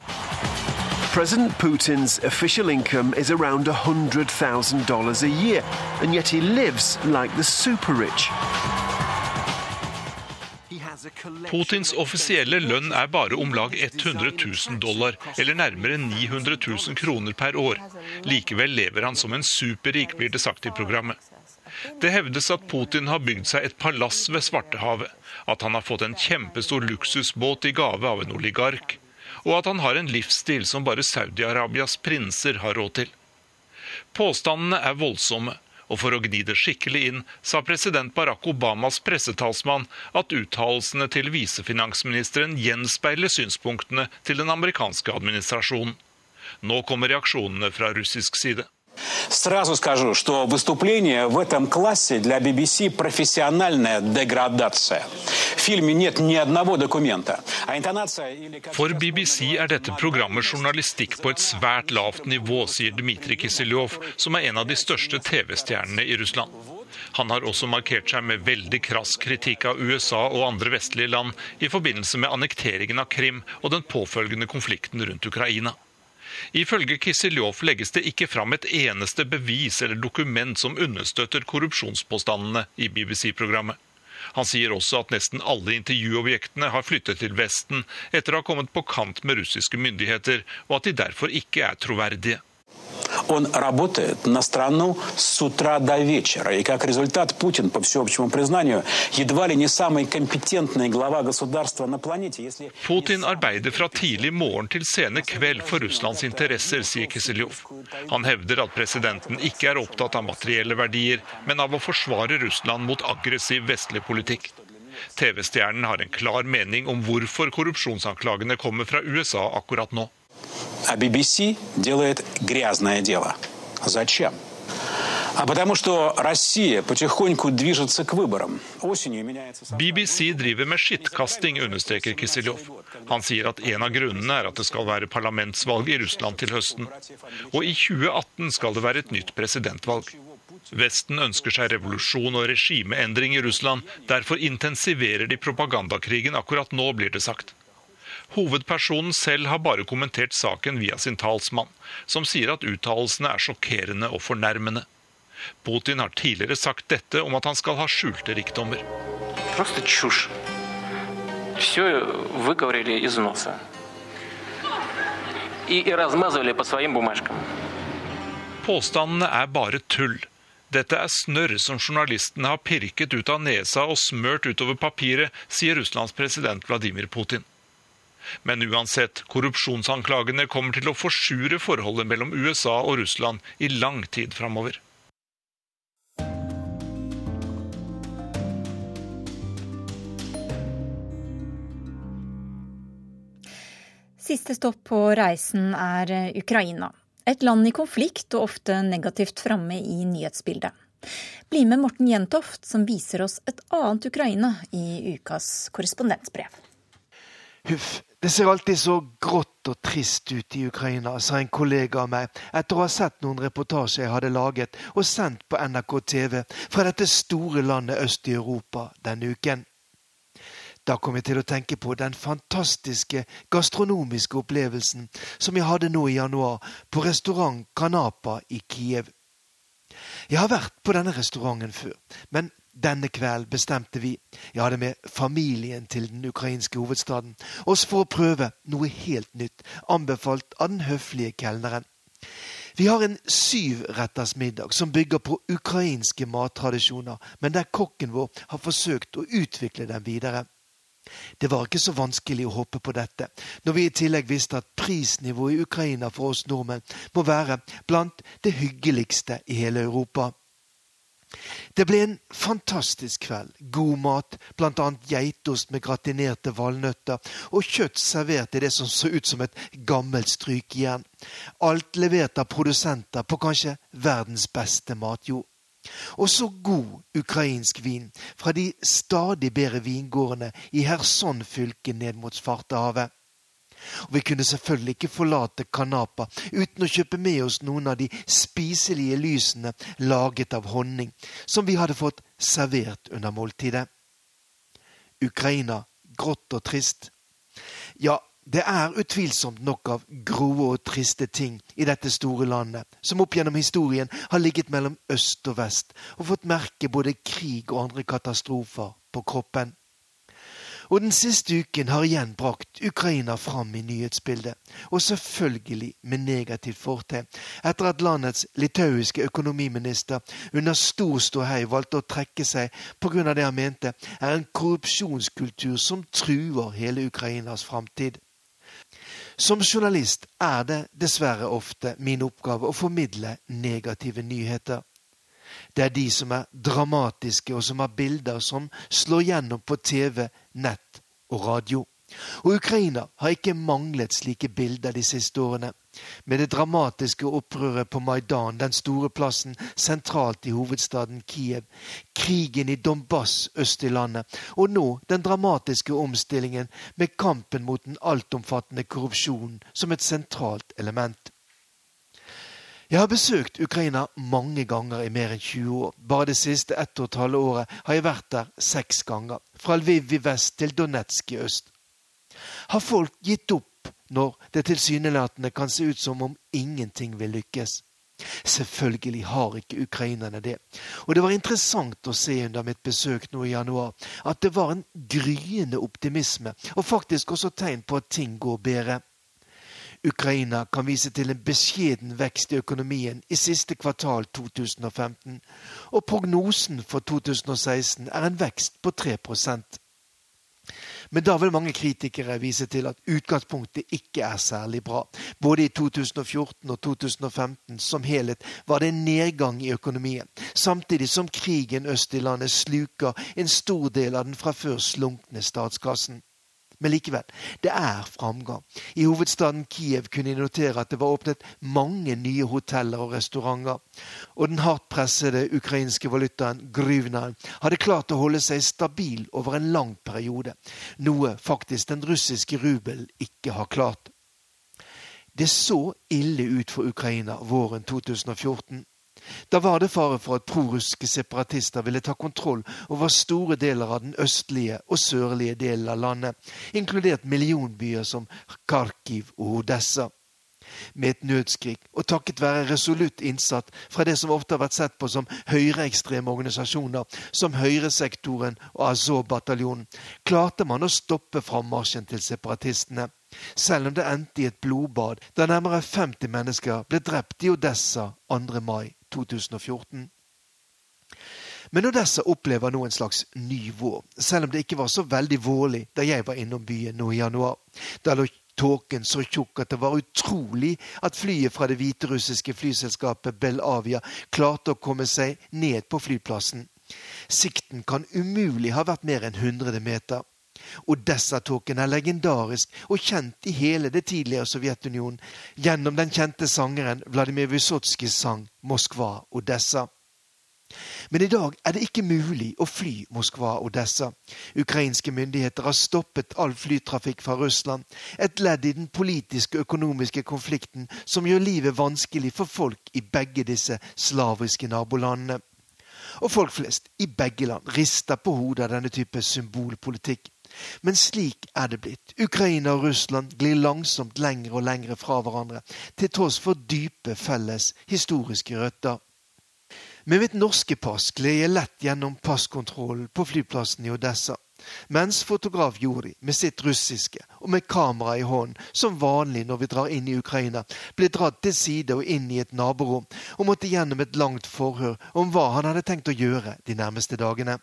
President Putin's official income is around $100,000 a year, and yet he lives like the super rich. Putins offisielle lønn er bare om lag 100 000 dollar, eller nærmere 900 000 kroner per år. Likevel lever han som en superrik, blir det sagt i programmet. Det hevdes at Putin har bygd seg et palass ved Svartehavet, at han har fått en kjempestor luksusbåt i gave av en oligark, og at han har en livsstil som bare Saudi-Arabias prinser har råd til. Påstandene er voldsomme, og for å gni det skikkelig inn, sa president Barack Obamas pressetalsmann at uttalelsene til visefinansministeren gjenspeiler synspunktene til den amerikanske administrasjonen. Nå kommer reaksjonene fra russisk side. Сразу скажу, что выступление в этом классе для BBC профессиональная деградация. В фильме нет ни одного документа. А интонация или... For BBC er dette programmet journalistikk på et svært lavt nivå, sier Dmitrij Kisiljov, som er en av de største TV-stjernene i Russland. Han har også markert seg med veldig krass kritikk av USA og andre vestlige land i forbindelse med annekteringen av Krim og den påfølgende konflikten rundt Ukraina. Ifølge Kisiljov legges det ikke fram et eneste bevis eller dokument som understøtter korrupsjonspåstandene i BBC-programmet. Han sier også at nesten alle intervjuobjektene har flyttet til Vesten etter å ha kommet på kant med russiske myndigheter, og at de derfor ikke er troverdige. Он работает на страну с утра до вечера. И как результат Путин, по всеобщему признанию, едва ли не самый компетентный глава государства на планете. Если... Putin arbeider fra tidlig morgen til sene kveld for Russlands interesser, sier Kisiljov. Han hevder at presidenten ikke er opptatt av materielle verdier, men av å forsvare Russland mot aggressiv vestlig politikk. TV-stjernen har en klar mening om hvorfor korrupsjonsanklagene kommer fra USA akkurat nå. А BBC делает грязное дело. Зачем? А потому что Россия потихоньку движется к выборам. Осенью меняется... BBC driver med skittkasting, understreker Kisiljov. Han sier at en av grunnene er at det skal være parlamentsvalg i Russland til høsten. Og i 2018 skal det være et nytt presidentvalg. Vesten ønsker seg revolusjon og regimeendring i Russland. Derfor intensiverer de propagandakrigen akkurat nå, blir det sagt. Hovedpersonen selv har bare kommentert saken via sin talsmann, som sier at uttalelsene er sjokkerende og fornærmende. Putin har tidligere sagt dette om at han skal ha skjulte rikdommer. Påstandene er bare tull. Dette er snørr som journalistene har pirket ut av nesa og smørt utover papiret, sier Russlands president Vladimir Putin. Men uansett, korrupsjonsanklagene kommer til å forsure forholdet mellom USA og Russland i lang tid framover. Siste stopp på reisen er Ukraina. Et land i konflikt og ofte negativt framme i nyhetsbildet. Bli med Morten Jentoft, som viser oss et annet Ukraina i ukas korrespondentbrev. Huff, det ser alltid så grått og trist ut i Ukraina, sa en kollega av meg etter å ha sett noen reportasjer jeg hadde laget og sendt på NRK TV fra dette store landet øst i Europa denne uken. Da kom jeg til å tenke på den fantastiske gastronomiske opplevelsen som jeg hadde nå i januar på restaurant Kanapa i Kiev. Jeg har vært på denne restauranten før, men denne kvelden bestemte vi, jeg hadde med familien til den ukrainske hovedstaden, oss for å prøve noe helt nytt, anbefalt av den høflige kelneren. Vi har en syvretters middag som bygger på ukrainske mattradisjoner, men der kokken vår har forsøkt å utvikle den videre. Det var ikke så vanskelig å håpe på dette, når vi i tillegg visste at prisnivået i Ukraina for oss nordmenn må være blant det hyggeligste i hele Europa. Det ble en fantastisk kveld. God mat, bl.a. geitost med gratinerte valnøtter og kjøtt servert i det som så ut som et gammelt strykejern. Alt levert av produsenter på kanskje verdens beste matjord. Og så god ukrainsk vin fra de stadig bedre vingårdene i Kherson-fylket ned mot Svartehavet. Og Vi kunne selvfølgelig ikke forlate Kanapa uten å kjøpe med oss noen av de spiselige lysene laget av honning, som vi hadde fått servert under måltidet. Ukraina grått og trist. Ja, det er utvilsomt nok av grove og triste ting i dette store landet, som opp gjennom historien har ligget mellom øst og vest og fått merke både krig og andre katastrofer på kroppen. Og den siste uken har igjen brakt Ukraina fram i nyhetsbildet, og selvfølgelig med negativt fortegn, etter at landets litauiske økonomiminister under stor ståhei valgte å trekke seg pga. det han mente er en korrupsjonskultur som truer hele Ukrainas framtid. Som journalist er det dessverre ofte min oppgave å formidle negative nyheter. Det er de som er dramatiske, og som har bilder som slår gjennom på TV, nett og radio. Og Ukraina har ikke manglet slike bilder de siste årene. Med det dramatiske opprøret på Maidan, den store plassen sentralt i hovedstaden Kiev, krigen i Donbass øst i landet, og nå den dramatiske omstillingen med kampen mot den altomfattende korrupsjonen som et sentralt element. Jeg har besøkt Ukraina mange ganger i mer enn 20 år. Bare det siste ett og et halvt året har jeg vært der seks ganger. Fra Lviv i vest til Donetsk i øst. Har folk gitt opp når det tilsynelatende kan se ut som om ingenting vil lykkes? Selvfølgelig har ikke ukrainerne det. Og det var interessant å se under mitt besøk nå i januar at det var en gryende optimisme, og faktisk også tegn på at ting går bedre. Ukraina kan vise til en beskjeden vekst i økonomien i siste kvartal 2015, og prognosen for 2016 er en vekst på 3% men da vil mange kritikere vise til at utgangspunktet ikke er særlig bra. Både i 2014 og 2015 som helhet var det en nedgang i økonomien, samtidig som krigen øst i landet sluker en stor del av den fra før slunkne statskassen. Men likevel, det er framgang. I hovedstaden Kiev kunne jeg notere at det var åpnet mange nye hoteller og restauranter. Og den hardt pressede ukrainske valutaen gruvnaen hadde klart å holde seg stabil over en lang periode. Noe faktisk den russiske rubel ikke har klart. Det så ille ut for Ukraina våren 2014. Da var det fare for at prorussiske separatister ville ta kontroll over store deler av den østlige og sørlige delen av landet, inkludert millionbyer som Kharkiv og Odessa. Med et nødskrik, og takket være resolutt innsatt fra det som ofte har vært sett på som høyreekstreme organisasjoner, som Høyresektoren og Azov-bataljonen, klarte man å stoppe frammarsjen til separatistene selv om det endte i et blodbad der nærmere 50 mennesker ble drept i Odessa 2. mai 2014. Men Odessa opplever nå en slags ny vår, selv om det ikke var så veldig vårlig da jeg var innom byen nå i januar. Da lå tåken så tjukk at det var utrolig at flyet fra det hviterussiske flyselskapet Belavia klarte å komme seg ned på flyplassen. Sikten kan umulig ha vært mer enn 100 meter. Odessa-tåken er legendarisk og kjent i hele det tidligere Sovjetunionen gjennom den kjente sangeren Vladimir Vysotskijs sang 'Moskva-Odessa'. Men i dag er det ikke mulig å fly Moskva-Odessa. Ukrainske myndigheter har stoppet all flytrafikk fra Russland, et ledd i den politiske og økonomiske konflikten som gjør livet vanskelig for folk i begge disse slaviske nabolandene. Og folk flest i begge land rister på hodet av denne type symbolpolitikk. Men slik er det blitt. Ukraina og Russland glir langsomt lengre og lengre fra hverandre, til tross for dype felles historiske røtter. Med mitt norske pass gled jeg lett gjennom passkontrollen på flyplassen i Odessa, mens fotograf Juri med sitt russiske og med kamera i hånden, som vanlig når vi drar inn i Ukraina, ble dratt til side og inn i et naborom og måtte gjennom et langt forhør om hva han hadde tenkt å gjøre de nærmeste dagene.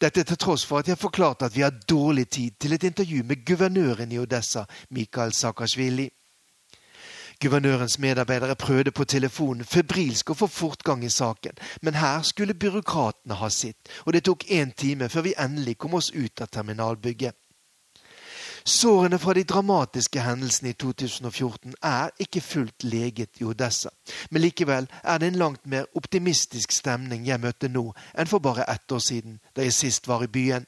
Dette til tross for at jeg forklarte at vi har dårlig tid til et intervju med guvernøren i Odessa, Mikhail Saakashvili. Guvernørens medarbeidere prøvde på telefonen febrilsk å få fortgang i saken, men her skulle byråkratene ha sitt, og det tok én time før vi endelig kom oss ut av terminalbygget. Sårene fra de dramatiske hendelsene i 2014 er ikke fullt leget i Odessa, men likevel er det en langt mer optimistisk stemning jeg møtte nå enn for bare ett år siden, da jeg sist var i byen.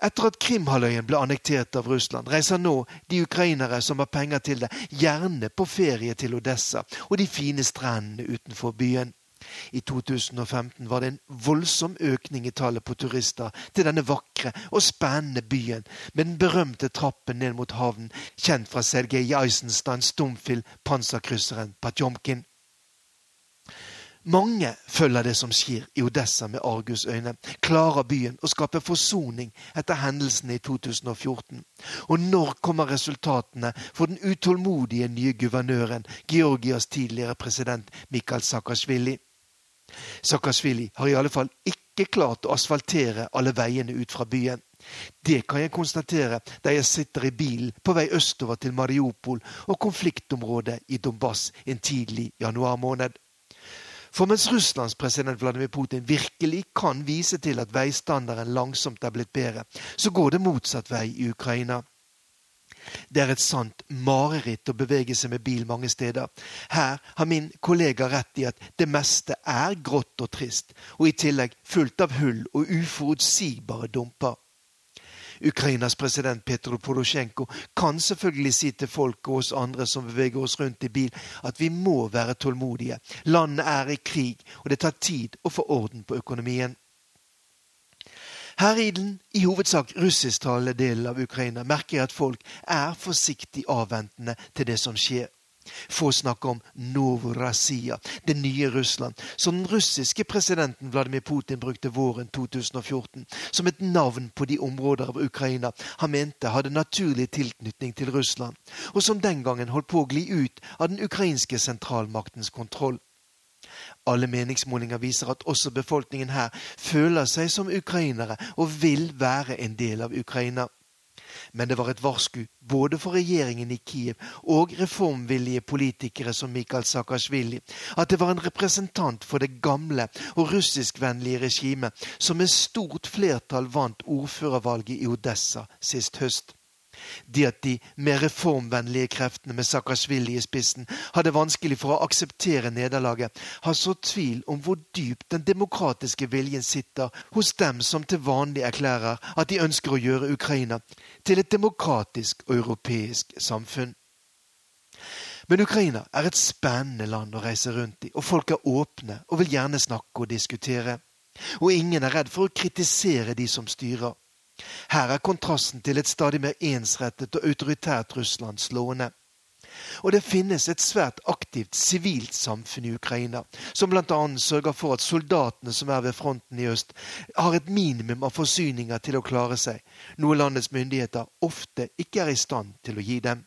Etter at Krimhalvøya ble annektert av Russland, reiser nå de ukrainere som har penger til det, gjerne på ferie til Odessa og de fine strendene utenfor byen. I 2015 var det en voldsom økning i tallet på turister til denne vakre og spennende byen med den berømte trappen ned mot havnen, kjent fra Sergej Eisensteins stumfilm 'Panserkrysseren Patjomkin'. Mange følger det som skjer i Odessa med argusøyne, klarer byen å skape forsoning etter hendelsene i 2014. Og når kommer resultatene for den utålmodige nye guvernøren, Georgias tidligere president Mikhail Saakashvili? Saakashvili har i alle fall ikke klart å asfaltere alle veiene ut fra byen. Det kan jeg konstatere der jeg sitter i bilen på vei østover til Mariupol og konfliktområdet i Donbass en tidlig januarmåned. For mens Russlands president Vladimir Putin virkelig kan vise til at veistandarden langsomt er blitt bedre, så går det motsatt vei i Ukraina. Det er et sant mareritt å bevege seg med bil mange steder. Her har min kollega rett i at det meste er grått og trist, og i tillegg fullt av hull og uforutsigbare dumper. Ukrainas president Petro Porosjenko kan selvfølgelig si til folk og oss andre som beveger oss rundt i bil, at vi må være tålmodige. Landet er i krig, og det tar tid å få orden på økonomien. Her i den i hovedsak russisktalende delen av Ukraina merker jeg at folk er forsiktig avventende til det som skjer. Få snakke om Novorassia, det nye Russland, som den russiske presidenten Vladimir Putin brukte våren 2014 som et navn på de områder av Ukraina han mente hadde naturlig tilknytning til Russland, og som den gangen holdt på å gli ut av den ukrainske sentralmaktens kontroll. Alle meningsmålinger viser at også befolkningen her føler seg som ukrainere og vil være en del av Ukraina. Men det var et varsku både for regjeringen i Kiev og reformvillige politikere som Mikhail Saakashvili at det var en representant for det gamle og russiskvennlige regimet som med stort flertall vant ordførervalget i Odessa sist høst. Det at de mer reformvennlige kreftene med Saakashvili i spissen hadde vanskelig for å akseptere nederlaget, har så tvil om hvor dypt den demokratiske viljen sitter hos dem som til vanlig erklærer at de ønsker å gjøre Ukraina til et demokratisk og europeisk samfunn. Men Ukraina er et spennende land å reise rundt i, og folk er åpne og vil gjerne snakke og diskutere. Og ingen er redd for å kritisere de som styrer. Her er kontrasten til et stadig mer ensrettet og autoritært Russland slående. Og det finnes et svært aktivt sivilt samfunn i Ukraina, som bl.a. sørger for at soldatene som er ved fronten i øst, har et minimum av forsyninger til å klare seg, noe landets myndigheter ofte ikke er i stand til å gi dem.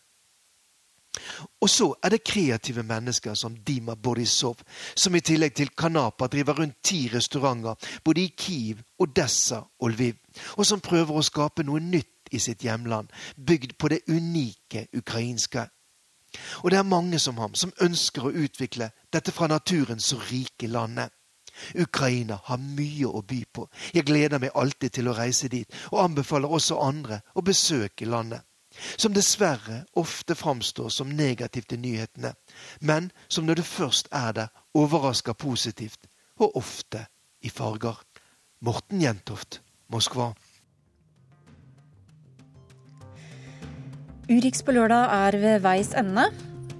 Og så er det kreative mennesker som Dima Borisov, som i tillegg til Kanapa driver rundt ti restauranter både i Kiev, Odessa og Lviv, og som prøver å skape noe nytt i sitt hjemland, bygd på det unike ukrainske. Og det er mange som ham som ønsker å utvikle dette fra naturen så rike landet. Ukraina har mye å by på. Jeg gleder meg alltid til å reise dit, og anbefaler også andre å besøke landet som dessverre ofte framstår som negativt i nyhetene, men som når det først er der, overrasker positivt, og ofte i farger. Morten Jentoft, Moskva. Urix på lørdag er ved veis ende.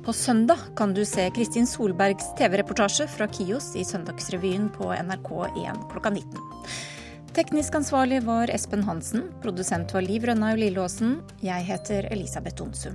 På søndag kan du se Kristin Solbergs TV-reportasje fra Kios i Søndagsrevyen på NRK1 klokka 19. Teknisk ansvarlig var Espen Hansen. Produsent var Liv Rønnaug Lilleåsen. Jeg heter Elisabeth Onsum.